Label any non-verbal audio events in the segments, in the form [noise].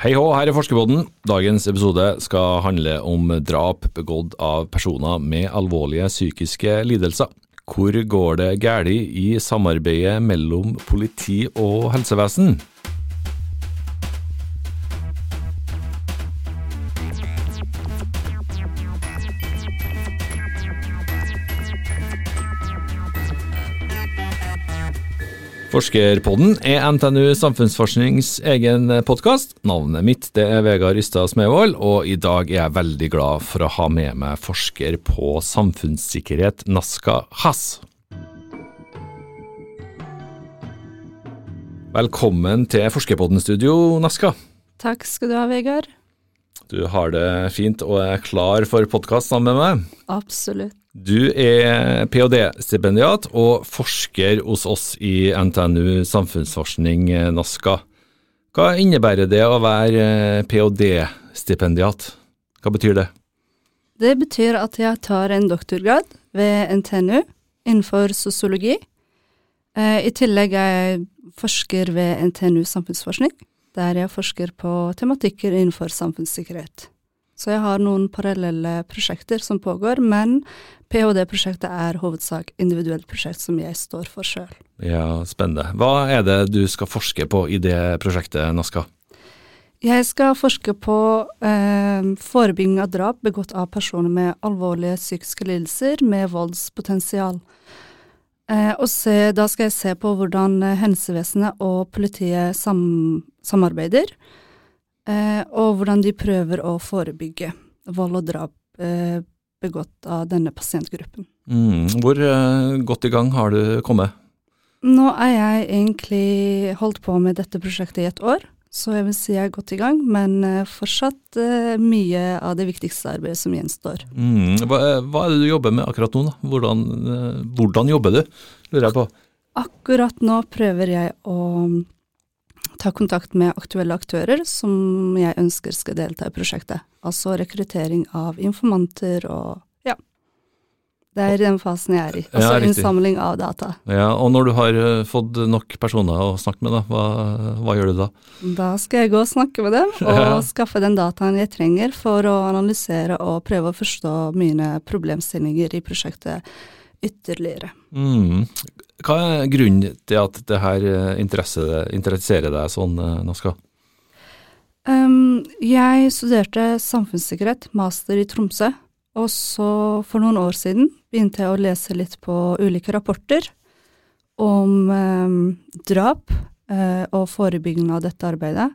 Hei hå, her er Forskerpodden. Dagens episode skal handle om drap begått av personer med alvorlige psykiske lidelser. Hvor går det galt i samarbeidet mellom politi og helsevesen? Forskerpodden er NTNU Samfunnsforsknings egen podkast. Navnet mitt det er Vegard Ystad Smevold, og i dag er jeg veldig glad for å ha med meg forsker på samfunnssikkerhet, Naska Hass. Velkommen til Forskerpodden-studio, Naska. Takk skal du ha, Vegard. Du har det fint og er klar for podkast sammen med meg? Absolutt. Du er ph.d.-stipendiat og forsker hos oss i NTNU Samfunnsforskning NASKA. Hva innebærer det å være ph.d.-stipendiat? Hva betyr det? Det betyr at jeg tar en doktorgrad ved NTNU innenfor sosiologi. I tillegg er jeg forsker ved NTNU Samfunnsforskning, der jeg forsker på tematikker innenfor samfunnssikkerhet. Så jeg har noen parallelle prosjekter som pågår, men ph.d.-prosjektet er hovedsak individuelt prosjekt som jeg står for sjøl. Ja, spennende. Hva er det du skal forske på i det prosjektet, Naska? Jeg skal forske på eh, forebygging av drap begått av personer med alvorlige psykiske lidelser med voldspotensial. Eh, og se, da skal jeg se på hvordan helsevesenet og politiet sam samarbeider og hvordan de prøver å forebygge vold og drap eh, begått av denne pasientgruppen. Mm. Hvor eh, godt i gang har du kommet? Nå er jeg egentlig holdt på med dette prosjektet i et år, så jeg vil si jeg er godt i gang, men eh, fortsatt eh, mye av det viktigste arbeidet som gjenstår. Mm. Hva, hva, er det du jobber med akkurat nå? Da? Hvordan, eh, hvordan jobber du, lurer jeg på? Akkurat nå prøver jeg å ta kontakt med aktuelle aktører som jeg ønsker skal delta i prosjektet. Altså rekruttering av informanter og ja. Det er den fasen jeg er i. Altså ja, innsamling av data. Ja, Og når du har eh, fått nok personer å snakke med, da, hva, hva, gjør du da? Da skal jeg gå og snakke med dem, [laughs] og ja. skaffe den dataen jeg trenger for å analysere og prøve å forstå mine problemstillinger i prosjektet ytterligere. Mm. Hva er grunnen til at det her eh, interesserer deg sånn, eh, Naska? Um, jeg studerte samfunnssikkerhet, master i Tromsø. Og så, for noen år siden, begynte jeg å lese litt på ulike rapporter om um, drap uh, og forebygging av dette arbeidet.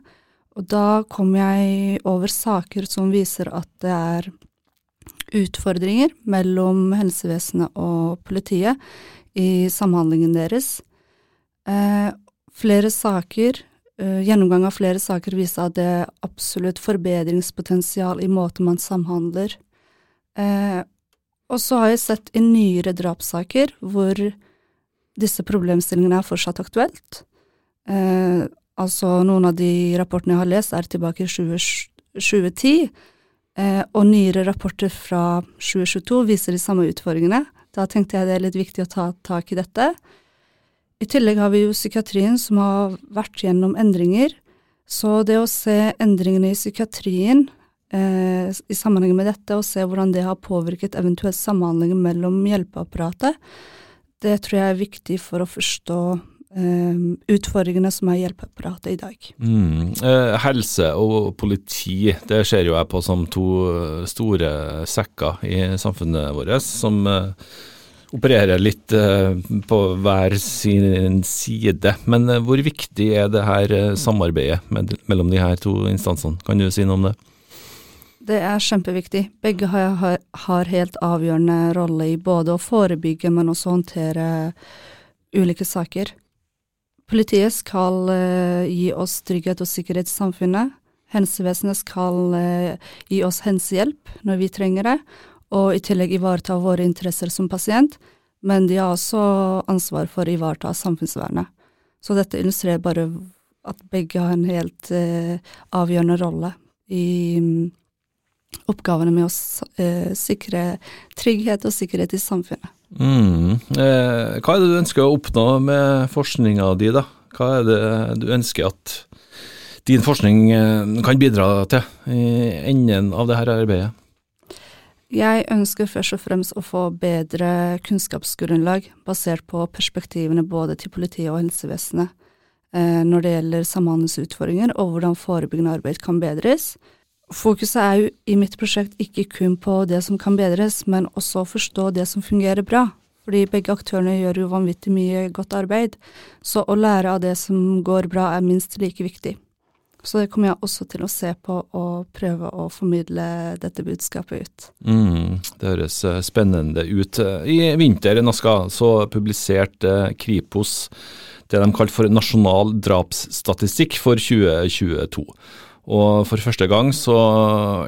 Og da kom jeg over saker som viser at det er utfordringer mellom helsevesenet og politiet i samhandlingen deres. Eh, flere saker, eh, Gjennomgang av flere saker viser at det er absolutt forbedringspotensial i måten man samhandler. Eh, og så har jeg sett i nyere drapssaker hvor disse problemstillingene er fortsatt aktuelt. Eh, altså noen av de rapportene jeg har lest er tilbake i 2010, eh, og nyere rapporter fra 2022 viser de samme utfordringene. Da tenkte jeg det er litt viktig å ta tak i dette. I tillegg har vi jo psykiatrien som har vært gjennom endringer. Så det å se endringene i psykiatrien eh, i sammenheng med dette, og se hvordan det har påvirket eventuelt samhandlingen mellom hjelpeapparatet, det tror jeg er viktig for å forstå utfordringene som er hjelpeapparatet i dag. Mm. Eh, helse og politi, det ser jo jeg på som to store sekker i samfunnet vårt, som eh, opererer litt eh, på hver sin side. Men eh, hvor viktig er det her eh, samarbeidet med, mellom de her to instansene? Kan du si noe om det? Det er kjempeviktig. Begge har, har helt avgjørende rolle i både å forebygge, men også håndtere ulike saker. Politiet skal uh, gi oss trygghet og sikkerhet i samfunnet. Helsevesenet skal uh, gi oss helsehjelp når vi trenger det, og i tillegg ivareta våre interesser som pasient. Men de har også ansvar for å ivareta samfunnsvernet. Så dette illustrerer bare at begge har en helt uh, avgjørende rolle i um, oppgavene med å sikre trygghet og sikkerhet i samfunnet. Mm. Eh, hva er det du ønsker å oppnå med forskninga di, da? Hva er det du ønsker at din forskning kan bidra til i enden av dette arbeidet? Jeg ønsker først og fremst å få bedre kunnskapsgrunnlag basert på perspektivene både til politiet og helsevesenet når det gjelder samhandlingsutfordringer og hvordan forebyggende arbeid kan bedres. Fokuset er jo i mitt prosjekt ikke kun på det som kan bedres, men også å forstå det som fungerer bra. Fordi begge aktørene gjør jo vanvittig mye godt arbeid, så å lære av det som går bra er minst like viktig. Så det kommer jeg også til å se på og prøve å formidle dette budskapet ut. Mm, det høres eh, spennende ut. I vinter Naska, så publiserte Kripos det de kalte for nasjonal drapsstatistikk for 2022. Og for første gang så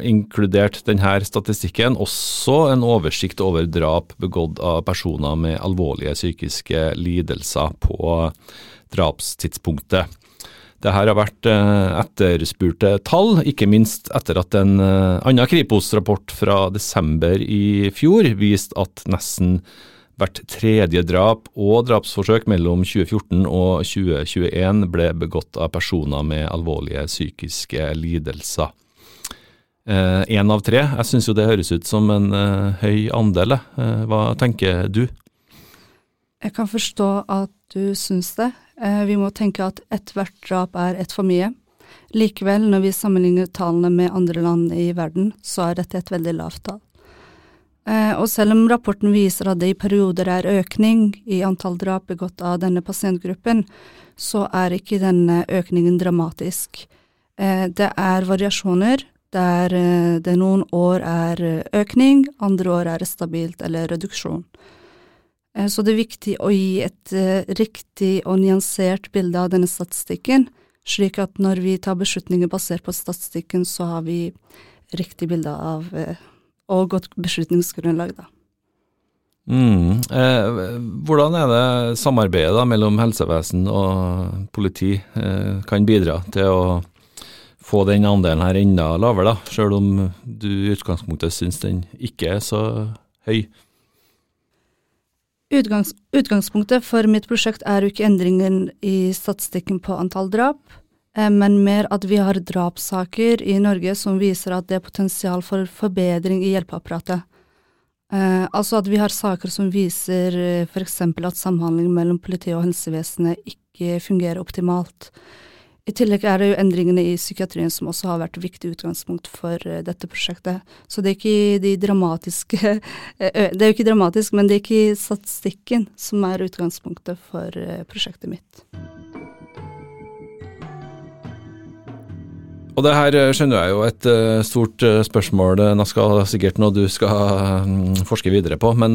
inkluderte denne statistikken også en oversikt over drap begått av personer med alvorlige psykiske lidelser på drapstidspunktet. Dette har vært eh, etterspurte tall, ikke minst etter at en eh, annen Kripos-rapport fra desember i fjor viste at nesten Hvert tredje drap og drapsforsøk mellom 2014 og 2021 ble begått av personer med alvorlige psykiske lidelser. Én eh, av tre. Jeg syns jo det høres ut som en eh, høy andel. Eh, hva tenker du? Jeg kan forstå at du syns det. Eh, vi må tenke at ethvert drap er ett for mye. Likevel, når vi sammenligner tallene med andre land i verden, så er dette et veldig lavt tall. Eh, og selv om rapporten viser at det i perioder er økning i antall drap begått av denne pasientgruppen, så er ikke denne økningen dramatisk. Eh, det er variasjoner der eh, det noen år er økning, andre år er det stabilt eller reduksjon. Så det er viktig å gi et riktig og nyansert bilde av denne statistikken, slik at når vi tar beslutninger basert på statistikken, så har vi riktig bilde av og godt beslutningsgrunnlag, da. Mm. Eh, hvordan er det samarbeidet da, mellom helsevesen og politi eh, kan bidra til å få den andelen her enda lavere, da, selv om du i utgangspunktet syns den ikke er så høy? Utgangs, utgangspunktet for mitt prosjekt er jo ikke endringen i statistikken på antall drap, men mer at vi har drapssaker i Norge som viser at det er potensial for forbedring i hjelpeapparatet. Eh, altså at vi har saker som viser eh, f.eks. at samhandling mellom politiet og helsevesenet ikke fungerer optimalt. I tillegg er det jo endringene i psykiatrien som også har vært viktig utgangspunkt for uh, dette prosjektet. Så det er ikke de dramatiske [laughs] Det er jo ikke dramatisk, men det er ikke statistikken som er utgangspunktet for prosjektet mitt. Og det her eh, skjønner jeg jo et uh, stort uh, spørsmål, skal sikkert noe du skal um, forske videre på. Men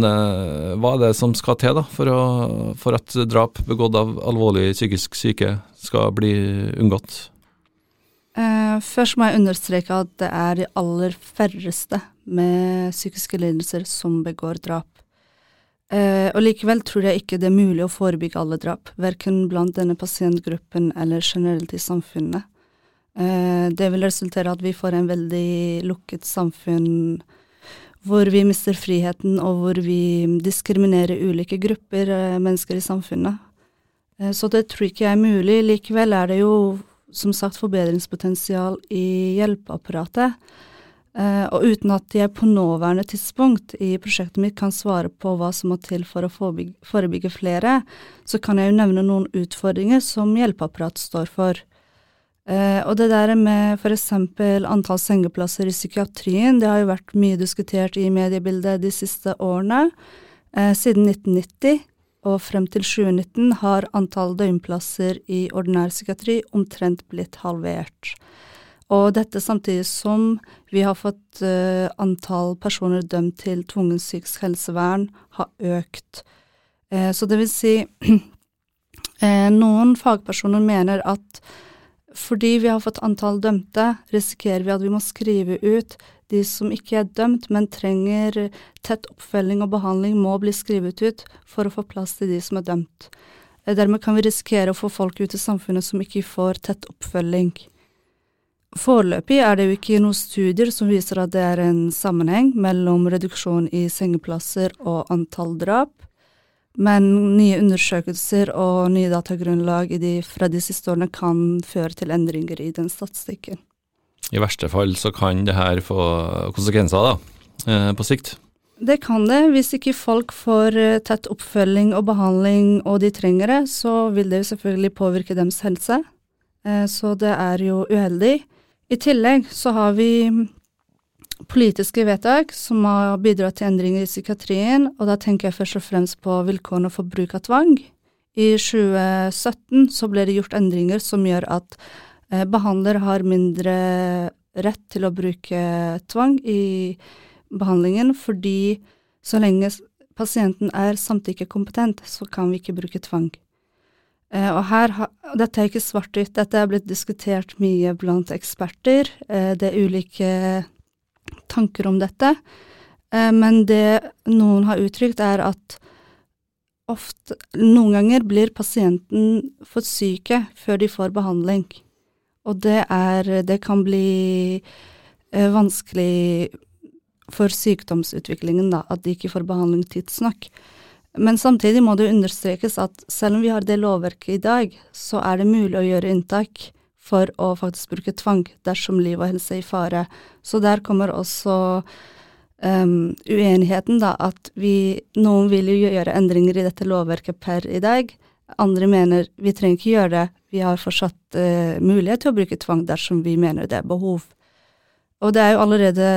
hva er det som skal til da, for, å, for, at drap begått av alvorlig psykisk syke skal bli unngått? først må jeg understreke at det er de aller færreste med psykiske lidelser som begår drap. og likevel tror jeg ikke det er mulig å forebygge alle drap, verken blant denne pasientgruppen eller generelt i samfunnet. Eh, det vil resultere at vi får en veldig lukket samfunn hvor vi mister friheten, og hvor vi diskriminerer ulike grupper eh, mennesker i samfunnet. Eh, så det tror ikke jeg er mulig. Likevel er det jo som sagt forbedringspotensial i hjelpeapparatet. Og uten at jeg på nåværende tidspunkt i prosjektet mitt kan svare på hva som må til for å forebygge flere, så kan jeg jo nevne noen utfordringer som hjelpeapparatet står for. Eh, og det der med f.eks. antall sengeplasser i psykiatrien, det har jo vært mye diskutert i mediebildet de siste årene. Eh, siden 1990 og frem til 2019 har antall døgnplasser i ordinær psykiatri omtrent blitt halvert. Og dette samtidig som vi har fått uh, antall personer dømt til tvungent psykisk helsevern har økt. Så det vil si, [clears throat] noen fagpersoner mener at fordi vi har fått antall dømte, risikerer vi at vi må skrive ut de som ikke er dømt, men trenger tett oppfølging og behandling, må bli skrevet ut for å få plass til de som er dømt. Eh, dermed kan vi risikere å få folk ut i samfunnet som ikke får tett oppfølging. Foreløpig er det jo ikke noen studier som viser at det er en sammenheng mellom reduksjon i sengeplasser og antall drap, Men nye undersøkelser og nye datagrunnlag de, fra de siste årene kan føre til endringer i den statistikken. I verste fall så kan det her få konsekvenser da, eh, på sikt? Det kan det. Hvis ikke folk får eh, tett oppfølging og behandling og de trenger det, så vil det jo selvfølgelig påvirke deres helse. Eh, så det er jo uheldig. I tillegg så har vi politiske vedtak som har bidratt til endringer i psykiatrien, og da tenker jeg først og fremst på vilkårene for bruk av tvang. I 2017 så ble det gjort endringer som gjør at eh, behandler har mindre rett til å bruke tvang i behandlingen, fordi så lenge pasienten er samtykkekompetent, så kan vi ikke bruke tvang. Eh, og her, Dette er ikke svart-hvitt, dette er blitt diskutert mye blant eksperter. Eh, det er ulike tanker om dette, eh, men det noen har uttrykt, er at ofte, noen ganger blir pasienten for syke før de får behandling. Og det er Det kan bli vanskelig for sykdomsutviklingen, da, at de ikke får behandling tidsnok. Men samtidig må det understrekes at selv om vi har det lovverket i dag, så er det mulig å gjøre inntak for å faktisk bruke tvang dersom liv og helse er i fare. Så der kommer også um, uenigheten, da, at vi Noen vil jo gjøre endringer i dette lovverket per i dag. Andre mener vi trenger ikke gjøre det, vi har fortsatt uh, mulighet til å bruke tvang dersom vi mener det er behov. Og det er jo allerede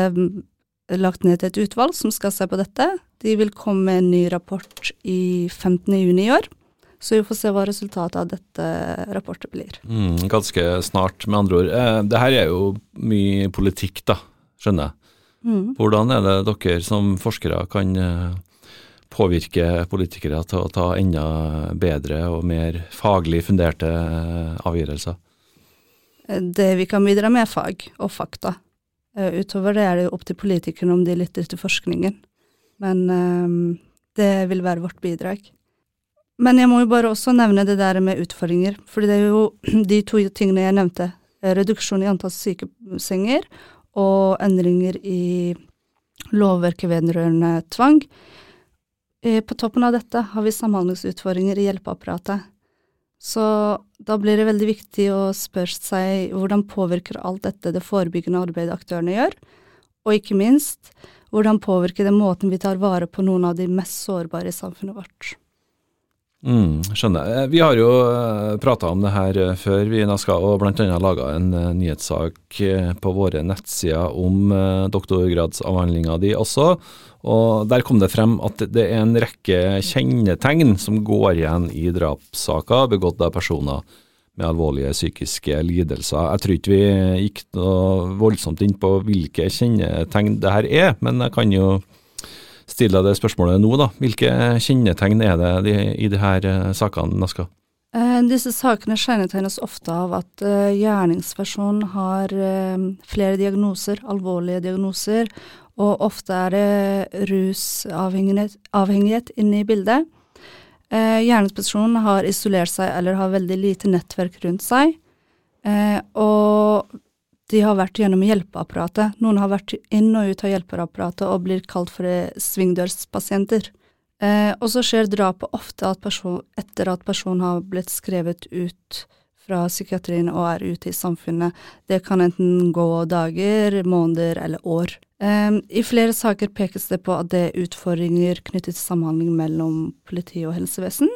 lagt ned til et utvalg som skal se på dette. De vil komme med en ny rapport i 15. juni i år. Så vi får se hva resultatet av dette rapportet blir. Mm, ganske snart, med andre ord. Eh, det her er jo mye politikk, da, skjønner jeg. Mm. Hvordan er det dere som forskere kan eh, påvirke politikere til å ta enda bedre og mer faglig funderte eh, avgjørelser? Det vi kan bidra med, er fag og fakta. Utover det er det jo opp til politikerne om de lytter til forskningen. Men det vil være vårt bidrag. Men jeg må jo bare også nevne det der med utfordringer, for det er jo [clears throat] de to tingene jeg nevnte. Reduksjon i antall sykesenger og endringer i lovverket vedrørende tvang. Eh, på toppen av dette har vi samhandlingsutfordringer i hjelpeapparatet. Så da blir det veldig viktig å spørre seg hvordan påvirker alt dette det forebyggende arbeidet aktørene gjør, og ikke minst hvordan påvirker det måten vi tar vare på noen av de mest sårbare i samfunnet vårt. Mm, skjønner. Eh, vi har jo eh, prata om det her eh, før, vi skal og bl.a. laga en nyhetssak på våre nettsider om doktorgradsavhandlinga di også. Og Der kom det frem at det er en rekke kjennetegn som går igjen i drapssaker begått av personer med alvorlige psykiske lidelser. Jeg tror ikke vi gikk noe voldsomt inn på hvilke kjennetegn det her er, men jeg kan jo stille deg det spørsmålet nå. da. Hvilke kjennetegn er det i de her eh, sakene, Naska? Eh, disse sakene kjennetegnes ofte av at uh, gjerningspersonen har flere diagnoser, alvorlige diagnoser, og ofte er det rusavhengighet inne i bildet. Gjerningspersonen har isolert seg eller har veldig lite nettverk rundt seg, og de har vært gjennom hjelpeapparatet. Noen har vært inn og ut av hjelpeapparatet og blir kalt for svingdørspasienter. Eh, og så skjer drapet ofte at person, etter at personen har blitt skrevet ut fra psykiatrien og er ute i samfunnet. Det kan enten gå dager, måneder eller år. Eh, I flere saker pekes det på at det er utfordringer knyttet til samhandling mellom politi og helsevesen.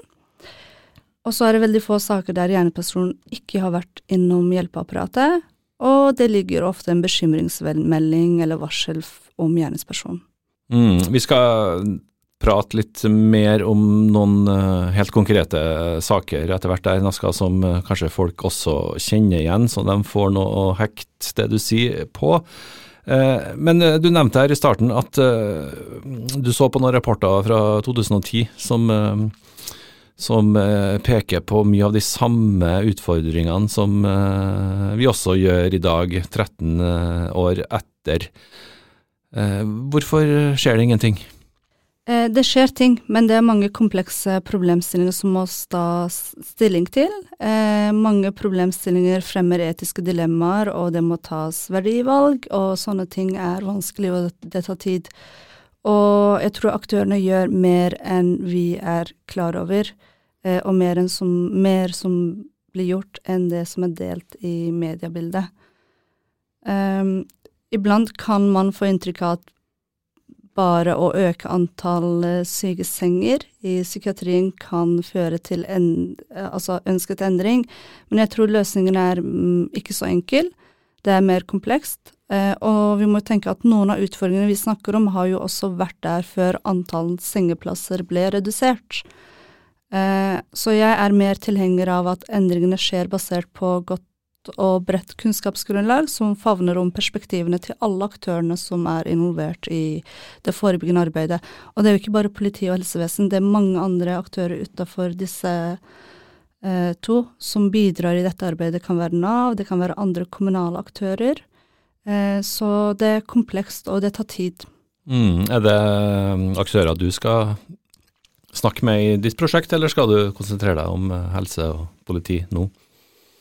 Og så er det veldig få saker der gjerningspersonen ikke har vært innom hjelpeapparatet, og det ligger ofte en bekymringsmelding eller varsel om gjerningspersonen. Mm, vi skal prate litt mer om noen uh, helt konkrete saker etter hvert der, Naska, som uh, kanskje folk også kjenner igjen, så de får noe å hekte det du sier på. Uh, men du nevnte her i starten at du så på noen rapporter fra 2010 som som eh, peker på mye av de samme utfordringene som eh, vi også gjør i dag, 13 eh, år etter. Hvorfor skjer det ingenting? Det skjer ting, men det er mange komplekse problemstillinger som må ta stilling til. Mange problemstillinger fremmer etiske dilemmaer, og det må tas verdivalg, og sånne ting er vanskelig, og det tar tid. Og jeg tror aktørene gjør mer enn vi er klar over, og mer, som, mer som blir gjort enn det som er delt i mediebildet. Um, iblant kan man få inntrykk av at bare å øke antall sykesenger i psykiatrien kan føre til en, altså ønsket endring, men jeg tror løsningen er mm, ikke så enkel. Det er mer komplekst. Eh, og vi må tenke at noen av utfordringene vi snakker om, har jo også vært der før antall sengeplasser ble redusert. Eh, så jeg er mer tilhenger av at endringene skjer basert på godt og bredt kunnskapsgrunnlag som favner om perspektivene til alle aktørene som er involvert i det forebyggende arbeidet. Og det er jo ikke bare politi og helsevesen, det er mange andre aktører utafor disse eh, to som bidrar i dette arbeidet. Det kan være Nav, det kan være andre kommunale aktører. Eh, så det er komplekst, og det tar tid. Mm, er det aktører du skal snakke med i ditt prosjekt, eller skal du konsentrere deg om eh, helse og politi nå?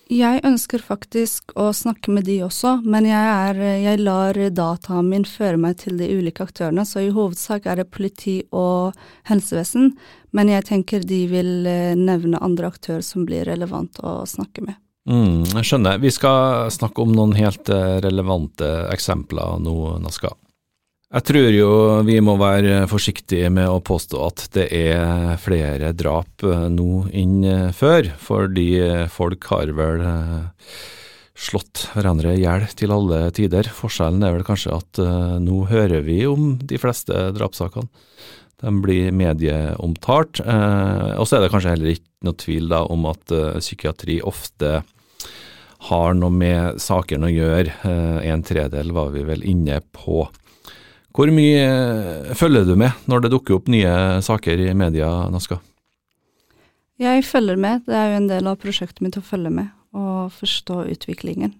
Jeg ønsker faktisk å snakke med de også, men jeg, er, jeg lar dataen min føre meg til de ulike aktørene, så i hovedsak er det politi og helsevesen, men jeg tenker de vil eh, nevne andre aktører som blir relevant å snakke med. Mm, jeg skjønner. Vi skal snakke om noen helt eh, relevante eksempler nå, Naska. Jeg tror jo vi må være forsiktige med å påstå at det er flere drap eh, nå enn eh, før, fordi folk har vel slått hverandre i hjel til alle tider. Forskjellen er vel kanskje at nå hører vi om de fleste drapssakene. De blir medieomtalt. og så er det kanskje heller ikke noe tvil da, om at psykiatri ofte har noe med sakene å gjøre. Eh, en tredel var vi vel inne på. Hvor mye eh, følger du med når det dukker opp nye saker i media, Naska? Jeg følger med, det er jo en del av prosjektet mitt å følge med og forstå utviklingen.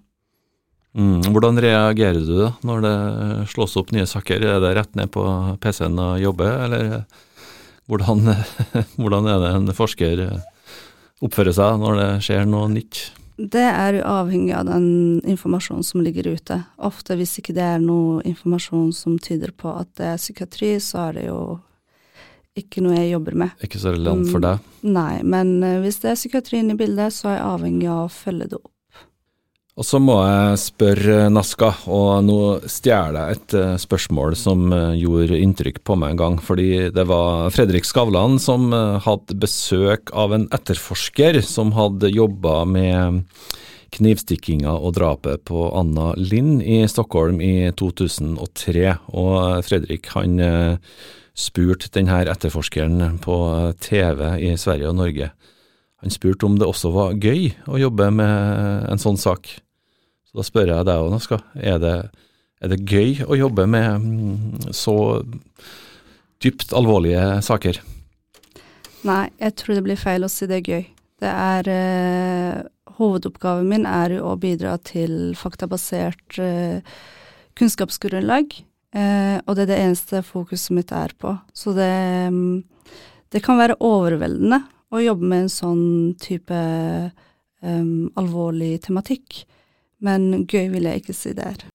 Mm, hvordan reagerer du da når det slås opp nye saker? Er det rett ned på PC-en og jobbe, eller hvordan, [laughs] hvordan er det en forsker oppfører seg når det skjer noe nytt? Det er jo avhengig av den informasjonen som ligger ute. Ofte hvis ikke det er noe informasjon som tyder på at det er psykiatri, så er det jo ikke noe jeg jobber med. Ikke så relevant for deg? Mm, nei, men eh, hvis det er psykiatrien i bildet, så er jeg avhengig av å følge det opp. Og så må jeg spørre Naska, og nå stjeler jeg et eh, spørsmål som eh, gjorde inntrykk på meg en gang. Fordi det var Fredrik Skavlan som eh, hadde besøk av en etterforsker som hadde jobba med knivstikkinga og drapet på Anna Lind i Stockholm i 2003. Og Fredrik han spurte denne etterforskeren på TV i Sverige og Norge. Han spurte om det også var gøy å jobbe med en sånn sak. Så da spør jeg deg òg, Naska. Er det, er det gøy å jobbe med mm, så dypt alvorlige saker? Nei, jeg tror det blir feil å si det er gøy. Det er eh, Hovedoppgaven min er jo å bidra til faktabasert eh, kunnskapsgrunnlag, eh, og det er det eneste fokuset mitt er på. Så det, mm, det kan være overveldende å jobbe med en sånn type um, alvorlig tematikk men gøy vil jeg ikke si det er.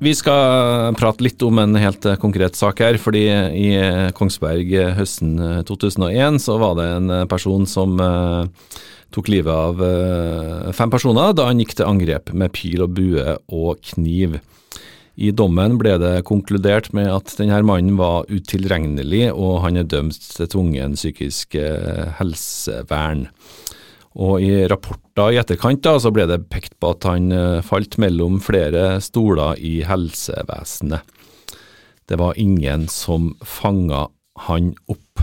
Vi skal prate litt om en helt konkret sak her. fordi I Kongsberg høsten 2001 så var det en person som tok livet av fem personer da han gikk til angrep med pil og bue og kniv. I dommen ble det konkludert med at denne mannen var utilregnelig, og han er dømt til tvungen psykisk helsevern. Og i rapporter i etterkant da, så ble det pekt på at han eh, falt mellom flere stoler i helsevesenet. Det var ingen som fanga han opp.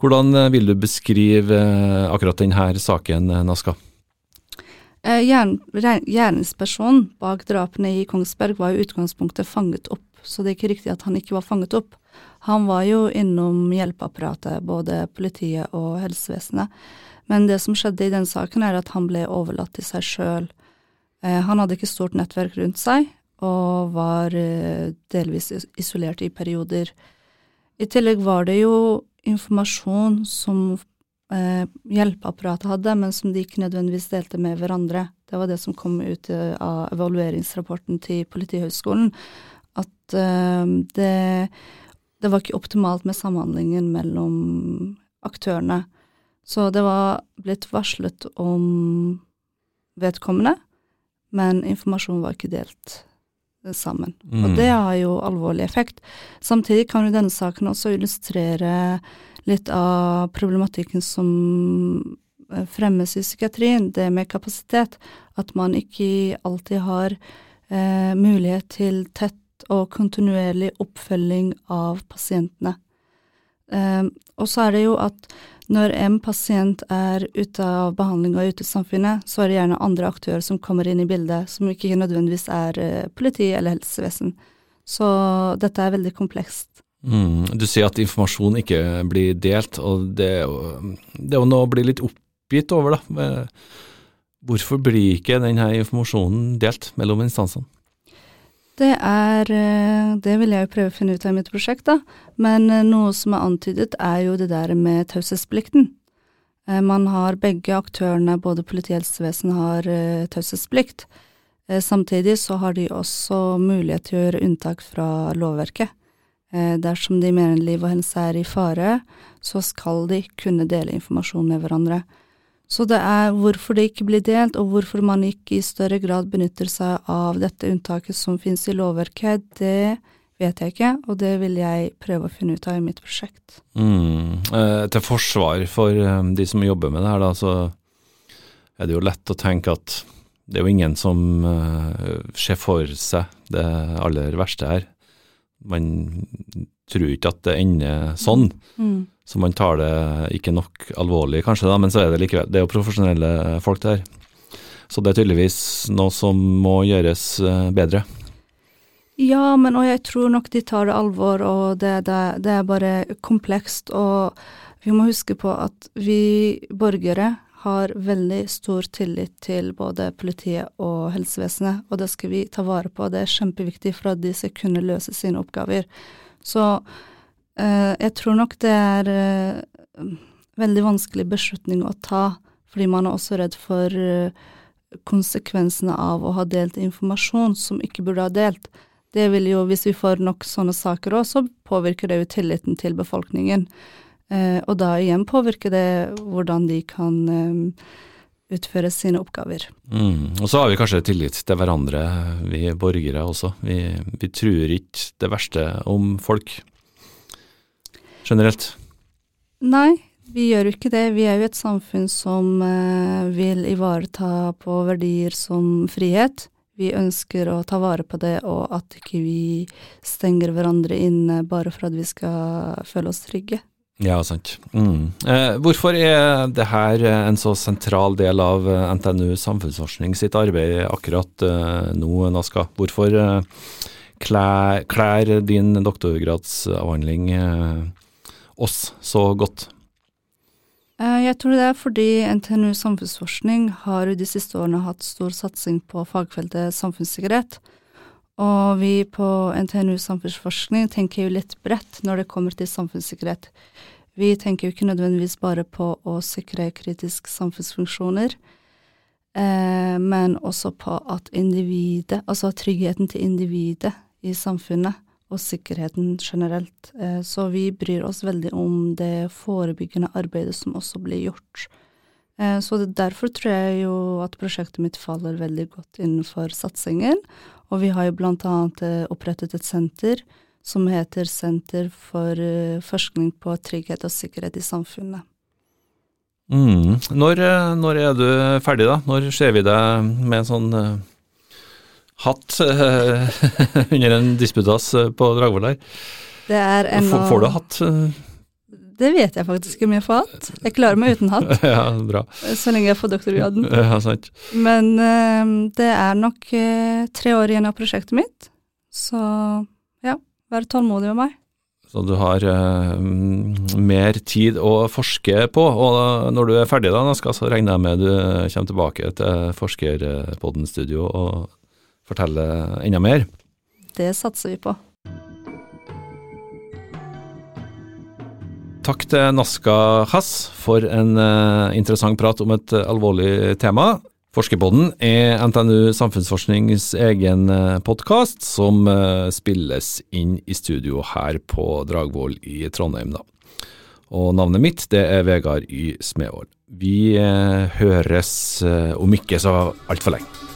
Hvordan eh, vil du beskrive eh, akkurat denne saken, Naska? Gjerningspersonen bak drapene i Kongsberg var i utgangspunktet fanget opp, så det er ikke riktig at han ikke var fanget opp. Han var jo innom hjelpeapparatet, både politiet og helsevesenet. Men det som skjedde i den saken, er at han ble overlatt til seg sjøl. Eh, han hadde ikke stort nettverk rundt seg, og var eh, delvis isolert i perioder. I tillegg var det jo informasjon som eh, hjelpeapparatet hadde, men som de ikke nødvendigvis delte med hverandre. Det var det som kom ut av evalueringsrapporten til Politihøgskolen. At det, det var ikke optimalt med samhandlingen mellom aktørene. Så det var blitt varslet om vedkommende, men informasjonen var ikke delt sammen. Mm. Og det har jo alvorlig effekt. Samtidig kan jo denne saken også illustrere litt av problematikken som eh, fremmes i psykiatrien, det med kapasitet. At man ikke alltid har eh, mulighet til tett og kontinuerlig oppfølging av pasientene. Eh, og så er det jo at når en pasient er ute av behandling og ute i samfunnet, så er det gjerne andre aktører som kommer inn i bildet, som ikke nødvendigvis er eh, politi eller helsevesen. Så dette er veldig komplekst. Mm, du sier at informasjon ikke blir delt, og det er jo, det er jo noe å bli litt oppgitt over, da. Hvorfor blir ikke denne informasjonen delt mellom instansene? Det er eh, Det vil jeg jo prøve å finne ut av i mitt prosjekt, da. Men eh, noe som er antydet, er jo det der med taushetsplikten. Eh, man har begge aktørene, både politi og helsevesen, har taushetsplikt. Samtidig så har de også mulighet til å gjøre unntak fra lovverket. Dersom de mener liv og helse er i fare, så skal de kunne dele informasjon med hverandre. Så det er hvorfor det ikke blir delt, og hvorfor man ikke i større grad benytter seg av dette unntaket som finnes i lovverket, det vet jeg ikke, og det vil jeg prøve å finne ut av i mitt prosjekt. Mm. Eh, til forsvar for eh, de som jobber med det her, da, så er det jo lett å tenke at det er jo ingen som eh, ser for seg det aller verste her. Man tror ikke at det ender sånn. Mm. Så man tar det ikke nok alvorlig, kanskje, da, men så er det likevel Det er jo profesjonelle folk der. Så det er tydeligvis noe som må gjøres eh, bedre. Ja, men og jeg tror nok de tar det alvor, og det, det, det er bare komplekst. Og vi må huske på at vi borgere har veldig stor tillit til både politiet og helsevesenet, og det skal vi ta vare på. Det er kjempeviktig for at de skal kunne løse sine oppgaver. Så jeg tror nok det er uh, veldig vanskelig beslutning å ta, fordi man er også redd for uh, konsekvensene av å ha delt informasjon som ikke burde ha delt. Det vil jo, hvis vi får nok sånne saker òg, så påvirker det jo tilliten til befolkningen. og da igjen påvirker det hvordan de kan utføre sine oppgaver. Mm. Og så har vi kanskje tillit til hverandre, vi borgere også. Vi, vi tror ikke det verste om folk generelt? Nei, vi gjør jo ikke det. Vi er jo et samfunn som uh, vil ivareta på verdier som frihet. Vi ønsker å ta vare på det, og at ikke vi stenger hverandre inne bare for at vi skal føle oss trygge. Ja, sant. Mm. Eh, hvorfor er det her en så sentral del av eh, NTNU samfunnsforskning sitt arbeid akkurat eh, nå, Naska? Hvorfor eh, klær, klær din doktorgradsavhandling eh, oss så godt? Eh, jeg tror det er fordi NTNU samfunnsforskning har de siste årene hatt stor satsing på fagfeltet samfunnssikkerhet. Og vi på NTNU samfunnsforskning tenker jo litt bredt når det kommer til samfunnssikkerhet. Vi tenker jo ikke nødvendigvis bare på å sikre kritiske samfunnsfunksjoner, eh, men også på at individet, altså tryggheten til individet i samfunnet, og sikkerheten generelt. Eh, så vi bryr oss veldig om det forebyggende arbeidet som også blir gjort. Eh, så derfor tror jeg jo at prosjektet mitt faller veldig godt innenfor satsingen. Og vi har jo blant annet eh, opprettet et senter som heter Senter for forskning på trygghet og sikkerhet i samfunnet. Mm. Når, når, er du ferdig, da? Når ser vi deg med en sånn hatt uh, [laughs] under en disputas eh, på Dragvoll der. Det er en får, får du hatt? Det vet jeg faktisk ikke om jeg får hatt. Jeg klarer meg uten hatt. [laughs] ja, bra. Så lenge jeg får doktorgraden. [laughs] Ja, sant. Men uh, det er nok uh, tre år igjen av prosjektet mitt, så ja, vær tålmodig med meg. Så du har uh, mer tid å forske på, og når du er ferdig da, Naska, så regner jeg med du kommer tilbake til Forskerpodden studio og fortelle enda mer. Det satser vi på. takk til Naska Hass for en uh, interessant prat om et uh, alvorlig tema. Forskerpodden er NTNU Samfunnsforsknings egen uh, podkast, som spilles inn i studio her på Dragvoll i Trondheim. da. Og navnet mitt det er Vegard Y. Smevold. Vi høres om ikke så altfor lenge.